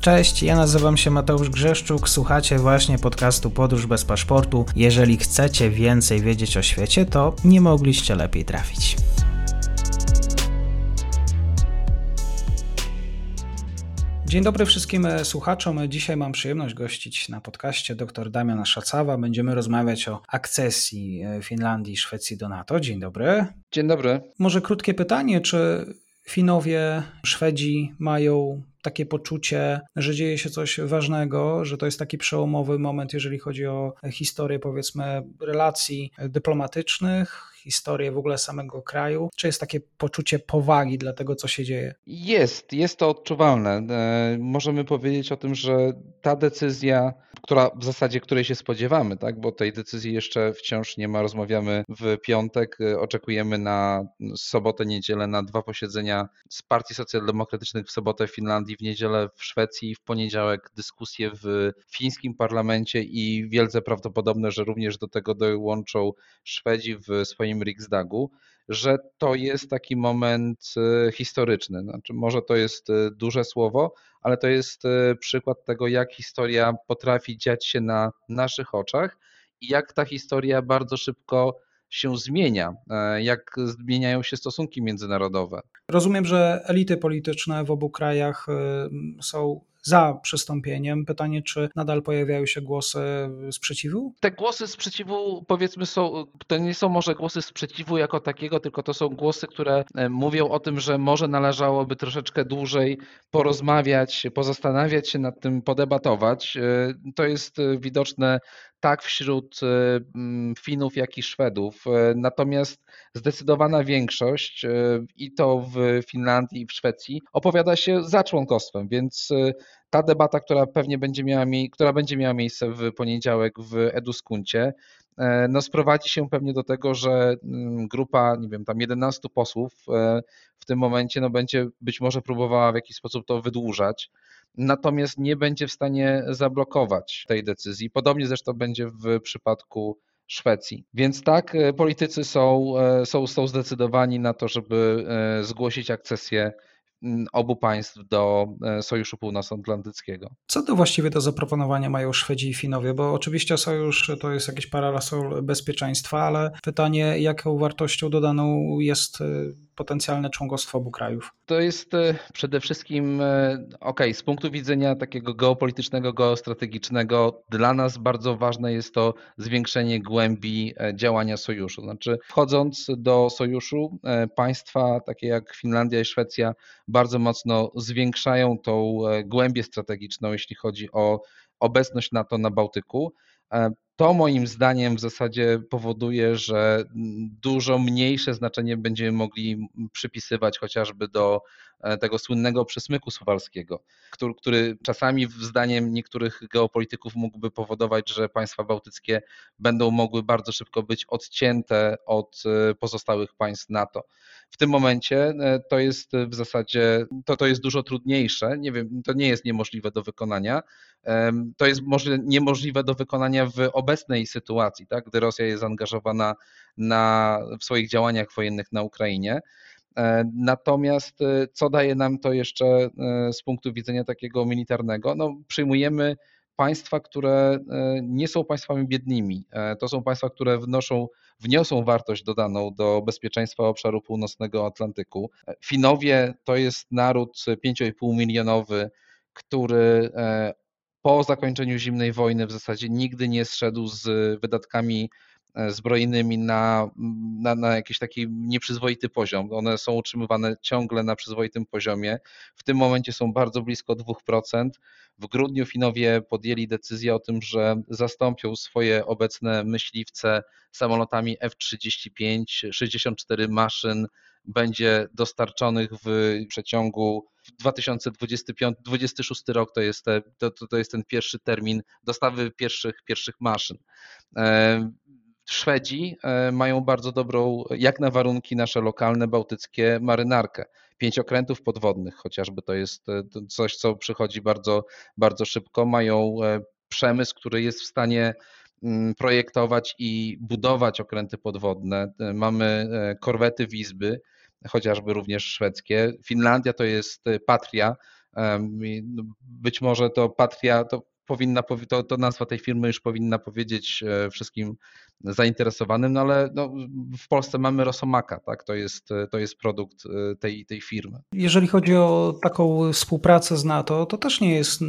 Cześć, ja nazywam się Mateusz Grzeszczuk, słuchacie właśnie podcastu Podróż bez paszportu. Jeżeli chcecie więcej wiedzieć o świecie, to nie mogliście lepiej trafić. Dzień dobry wszystkim e, słuchaczom. Dzisiaj mam przyjemność gościć na podcaście dr Damiana Szacawa. Będziemy rozmawiać o akcesji e, Finlandii i Szwecji do NATO. Dzień dobry. Dzień dobry. Może krótkie pytanie, czy Finowie, Szwedzi mają takie poczucie, że dzieje się coś ważnego, że to jest taki przełomowy moment, jeżeli chodzi o historię, powiedzmy, relacji dyplomatycznych, historię w ogóle samego kraju? Czy jest takie poczucie powagi dla tego, co się dzieje? Jest, jest to odczuwalne. E, możemy powiedzieć o tym, że ta decyzja, która w zasadzie której się spodziewamy, tak, bo tej decyzji jeszcze wciąż nie ma, rozmawiamy w piątek, e, oczekujemy na sobotę, niedzielę na dwa posiedzenia z partii socjaldemokratycznych w sobotę w Finlandii, w niedzielę w Szwecji, w poniedziałek dyskusje w fińskim parlamencie i wielce prawdopodobne, że również do tego dołączą Szwedzi w swoim swoim Riksdagu, że to jest taki moment e, historyczny. Znaczy, może to jest e, duże słowo, ale to jest e, przykład tego, jak historia potrafi dziać się na naszych oczach i jak ta historia bardzo szybko się zmienia, jak zmieniają się stosunki międzynarodowe. Rozumiem, że elity polityczne w obu krajach są za przystąpieniem. Pytanie, czy nadal pojawiają się głosy sprzeciwu? Te głosy sprzeciwu, powiedzmy, są, to nie są może głosy sprzeciwu jako takiego, tylko to są głosy, które e, mówią o tym, że może należałoby troszeczkę dłużej porozmawiać, pozastanawiać się nad tym, podebatować. E, to jest e, widoczne tak wśród Finów, jak i Szwedów. Natomiast zdecydowana większość, i to w Finlandii i w Szwecji, opowiada się za członkostwem, więc ta debata, która pewnie będzie miała, która będzie miała miejsce w poniedziałek w Eduskuncie, e, no sprowadzi się pewnie do tego, że mm, grupa, nie wiem, tam 11 posłów e, w tym momencie no będzie być może próbowała w jakiś sposób to wydłużać, natomiast nie będzie w stanie zablokować tej decyzji. Podobnie zresztą będzie w przypadku Szwecji. Więc tak, e, politycy są, są, są zdecydowani na to, żeby zgłosić akcesję obu państw do e, Sojuszu Północnoatlantyckiego. Co to właściwie do zaproponowania mają Szwedzi i Finowie? Bo oczywiście sojusz to jest jakiś parasol bezpieczeństwa, ale pytanie, jaką wartością dodaną jest e, potencjalne członkostwo obu krajów? To jest e, przede wszystkim, e, ok, z punktu widzenia takiego geopolitycznego, geostrategicznego, dla nas bardzo ważne jest to zwiększenie głębi e, działania sojuszu. Znaczy, wchodząc do sojuszu, państwa takie jak Finlandia i Szwecja bardzo mocno zwiększają tą głębię strategiczną, jeśli chodzi o obecność NATO na Bałtyku. To moim zdaniem w zasadzie powoduje, że dużo mniejsze znaczenie będziemy mogli przypisywać chociażby do tego słynnego przesmyku suwalskiego, który, który czasami zdaniem niektórych geopolityków mógłby powodować, że państwa bałtyckie będą mogły bardzo szybko być odcięte od e, pozostałych państw NATO. W tym momencie e, to jest w zasadzie to, to jest dużo trudniejsze. Nie wiem, to nie jest niemożliwe do wykonania. To jest może niemożliwe do wykonania w obecnej sytuacji, tak, gdy Rosja jest zaangażowana na, w swoich działaniach wojennych na Ukrainie. E, natomiast e, co daje nam to jeszcze z punktu widzenia takiego militarnego? No, przyjmujemy państwa, które nie są państwami biednymi. To są państwa, które wnoszą wniosą wartość dodaną do bezpieczeństwa obszaru północnego Atlantyku. Finowie to jest naród 5,5 milionowy, który e, po zakończeniu zimnej wojny w zasadzie nigdy nie zszedł z wydatkami e, zbrojnymi na, na, na, jakiś taki nieprzyzwoity poziom. One są utrzymywane ciągle na przyzwoitym poziomie. W tym momencie są bardzo blisko 2%. W grudniu Finowie podjęli decyzję o tym, że zastąpią swoje obecne myśliwce samolotami F-35, 64 maszyn będzie dostarczonych w przeciągu 2025-2026 rok to jest, te, to, to jest ten pierwszy termin dostawy pierwszych, pierwszych maszyn. Szwedzi e, mają bardzo dobrą, jak na warunki nasze lokalne, bałtyckie, marynarkę. Pięć okrętów podwodnych chociażby to jest e, coś, co przychodzi bardzo, bardzo szybko. Mają e, przemysł, który jest w stanie mm, projektować i budować okręty podwodne. Mamy korwety Wizby, chociażby również szwedzkie. Finlandia to jest Patria, No, być może to Patria, to powinna, to, to nazwa tej firmy już powinna powiedzieć e, wszystkim zainteresowanym, no ale no, w Polsce mamy Rosomaka, tak? to, jest, to jest produkt e, tej, tej firmy. Jeżeli chodzi o taką współpracę z NATO, to też nie jest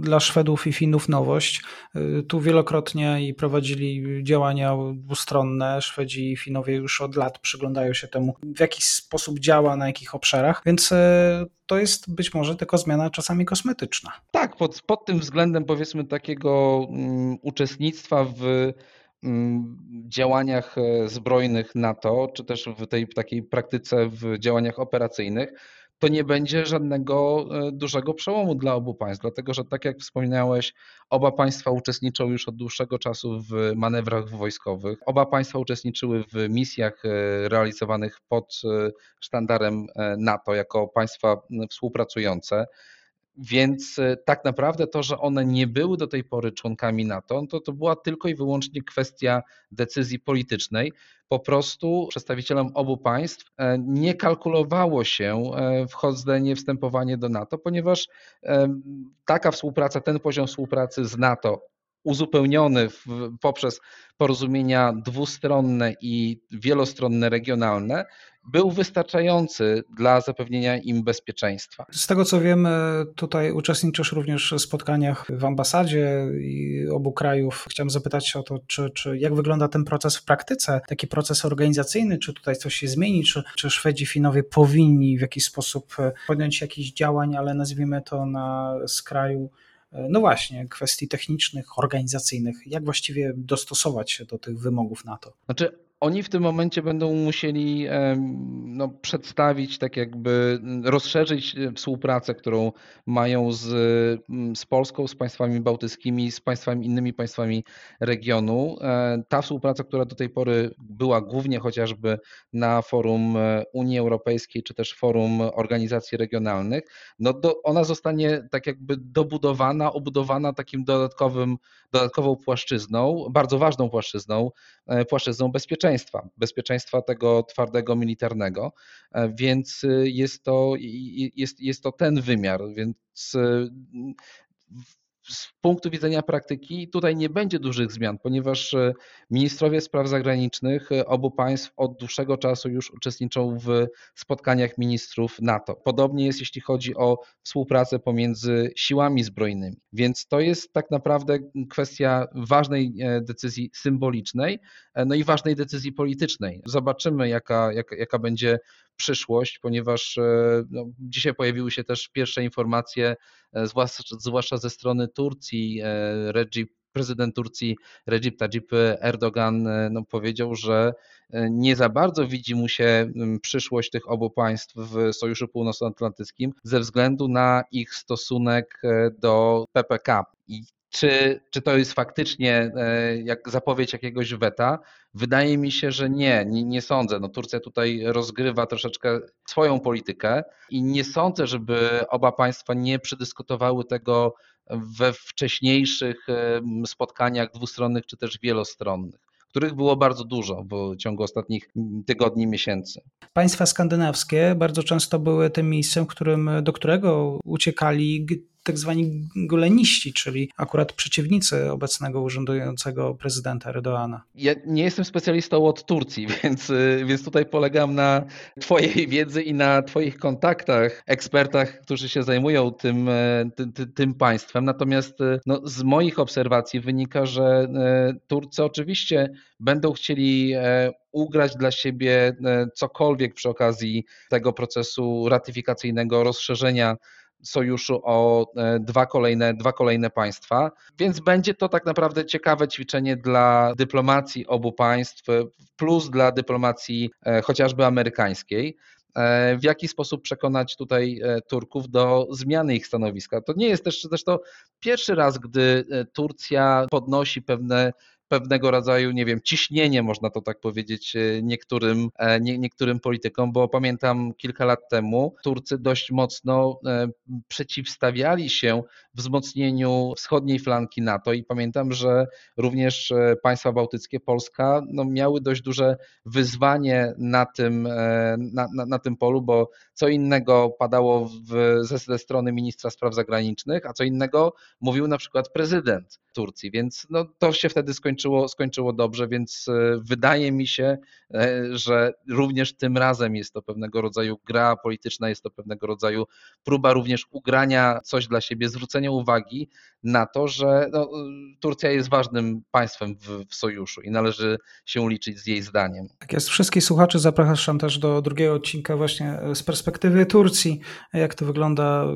dla Szwedów i Finów nowość. E, tu wielokrotnie i prowadzili działania dwustronne. Szwedzi i Finowie już od lat przyglądają się temu, w jaki sposób działa, na jakich obszarach, więc to jest być może tylko zmiana czasami kosmetyczna. Tak, pod, pod tym względem powiedzmy takiego um, uczestnictwa w um, działaniach e, zbrojnych NATO, czy też w tej takiej praktyce w działaniach operacyjnych, to nie będzie żadnego e, dużego przełomu dla obu państw, dlatego że tak jak wspomniałeś, oba państwa uczestniczą już od dłuższego czasu w manewrach wojskowych. Oba państwa uczestniczyły w misjach e, realizowanych pod e, sztandarem NATO jako państwa współpracujące. Więc tak naprawdę to, że one nie były do tej pory członkami NATO, to, to była tylko i wyłącznie kwestia decyzji politycznej, po prostu przedstawicielom obu państw e, nie kalkulowało się e, wchodzenie, wstępowanie do NATO, ponieważ e, taka współpraca, ten poziom współpracy z NATO uzupełniony w, poprzez porozumienia dwustronne i wielostronne regionalne był wystarczający dla zapewnienia im bezpieczeństwa. Z tego co wiem, tutaj uczestniczysz również w spotkaniach w ambasadzie obu krajów. Chciałem zapytać o to, czy, czy jak wygląda ten proces w praktyce, taki proces organizacyjny, czy tutaj coś się zmieni, czy, czy Szwedzi, Finowie powinni w jakiś sposób podjąć jakieś działań, ale nazwijmy to na skraju no właśnie, kwestii technicznych, organizacyjnych, jak właściwie dostosować się do tych wymogów NATO? Znaczy, oni w tym momencie będą musieli no, przedstawić, tak jakby rozszerzyć e, współpracę, którą mają z, z Polską, z państwami bałtyckimi, z państwami innymi państwami regionu. E, ta współpraca, która do tej pory była głównie chociażby na forum e, Unii Europejskiej, czy też forum organizacji regionalnych, no do, ona zostanie tak jakby dobudowana, obudowana takim dodatkowym, dodatkową płaszczyzną, bardzo ważną płaszczyzną, płaszczyzną bezpieczeństwa bezpieczeństwa, bezpieczeństwa tego twardego militarnego, e, więc y, jest to, jest, jest to ten wymiar, więc y, z punktu widzenia praktyki tutaj nie będzie dużych zmian, ponieważ e, ministrowie spraw zagranicznych e, obu państw od dłuższego czasu już uczestniczą w spotkaniach ministrów NATO. Podobnie jest, jeśli chodzi o współpracę pomiędzy siłami zbrojnymi. Więc to jest tak naprawdę kwestia ważnej e, decyzji symbolicznej, no i ważnej decyzji politycznej. Zobaczymy, jaka, jaka, jaka będzie przyszłość, ponieważ e, no, dzisiaj pojawiły się też pierwsze informacje, e, zwłaszcza, ze strony Turcji. E, Recep, prezydent Turcji Recep Tayyip Erdogan no, powiedział, że nie za bardzo widzi mu się przyszłość tych obu państw w Sojuszu Północnoatlantyckim ze względu na ich stosunek do PPK. I czy, czy to jest faktycznie e, jak zapowiedź jakiegoś weta? Wydaje mi się, że nie, nie, nie, sądzę. No, Turcja tutaj rozgrywa troszeczkę swoją politykę i nie sądzę, żeby oba państwa nie przedyskutowały tego we wcześniejszych spotkaniach dwustronnych czy też wielostronnych których było bardzo dużo w ciągu ostatnich tygodni, miesięcy. Państwa skandynawskie bardzo często były tym miejscem, którym, do którego uciekali tak zwani goleniści, czyli akurat przeciwnicy obecnego urzędującego prezydenta Erdoana. Ja nie jestem specjalistą od Turcji, więc, więc tutaj polegam na Twojej wiedzy i na Twoich kontaktach, ekspertach, którzy się zajmują tym, tym, tym państwem. Natomiast no, z moich obserwacji wynika, że e, Turcy oczywiście będą chcieli e, ugrać dla siebie e, cokolwiek przy okazji tego procesu ratyfikacyjnego, rozszerzenia sojuszu o e, dwa kolejne, dwa kolejne państwa. Więc będzie to tak naprawdę ciekawe ćwiczenie dla dyplomacji obu państw, plus dla dyplomacji e, chociażby amerykańskiej e, w jaki sposób przekonać tutaj Turków do zmiany ich stanowiska. To nie jest też, to pierwszy raz, gdy Turcja podnosi pewne pewnego rodzaju, nie wiem, ciśnienie, można to tak powiedzieć, niektórym, nie, niektórym politykom, bo pamiętam kilka lat temu Turcy dość mocno przeciwstawiali się wzmocnieniu wschodniej flanki NATO i pamiętam, że również państwa bałtyckie, Polska, no, miały dość duże wyzwanie na tym, na, na, na tym polu, bo co innego padało w, ze, ze strony ministra spraw zagranicznych, a co innego mówił na przykład prezydent Turcji, więc no, to się wtedy skończyło, skończyło dobrze, więc e, wydaje mi się, e, że również tym razem jest to pewnego rodzaju gra polityczna, jest to pewnego rodzaju próba również ugrania coś dla siebie, zwrócenia uwagi na to, że no, Turcja jest ważnym państwem w, w sojuszu i należy się liczyć z jej zdaniem. Tak jest. Wszystkich słuchaczy zapraszam też do drugiego odcinka właśnie z perspektywy Turcji, jak to wygląda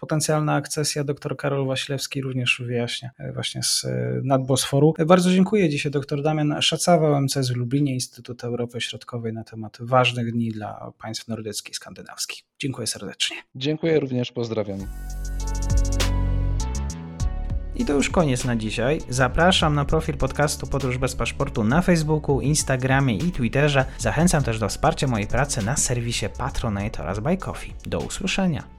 potencjalna akcesja. Dr Karol Wasilewski również wyjaśnia właśnie z nadbosforu. Bardzo dziękuję dzisiaj dr Damian Szacawa, OMC z Lublinie, Instytut Europy Środkowej na temat ważnych dni dla państw nordyckich i skandynawskich. Dziękuję serdecznie. Dziękuję również, pozdrawiam. I to już koniec na dzisiaj. Zapraszam na profil podcastu Podróż bez paszportu na Facebooku, Instagramie i Twitterze. Zachęcam też do wsparcia mojej pracy na serwisie Patronite oraz Buy Coffee. Do usłyszenia.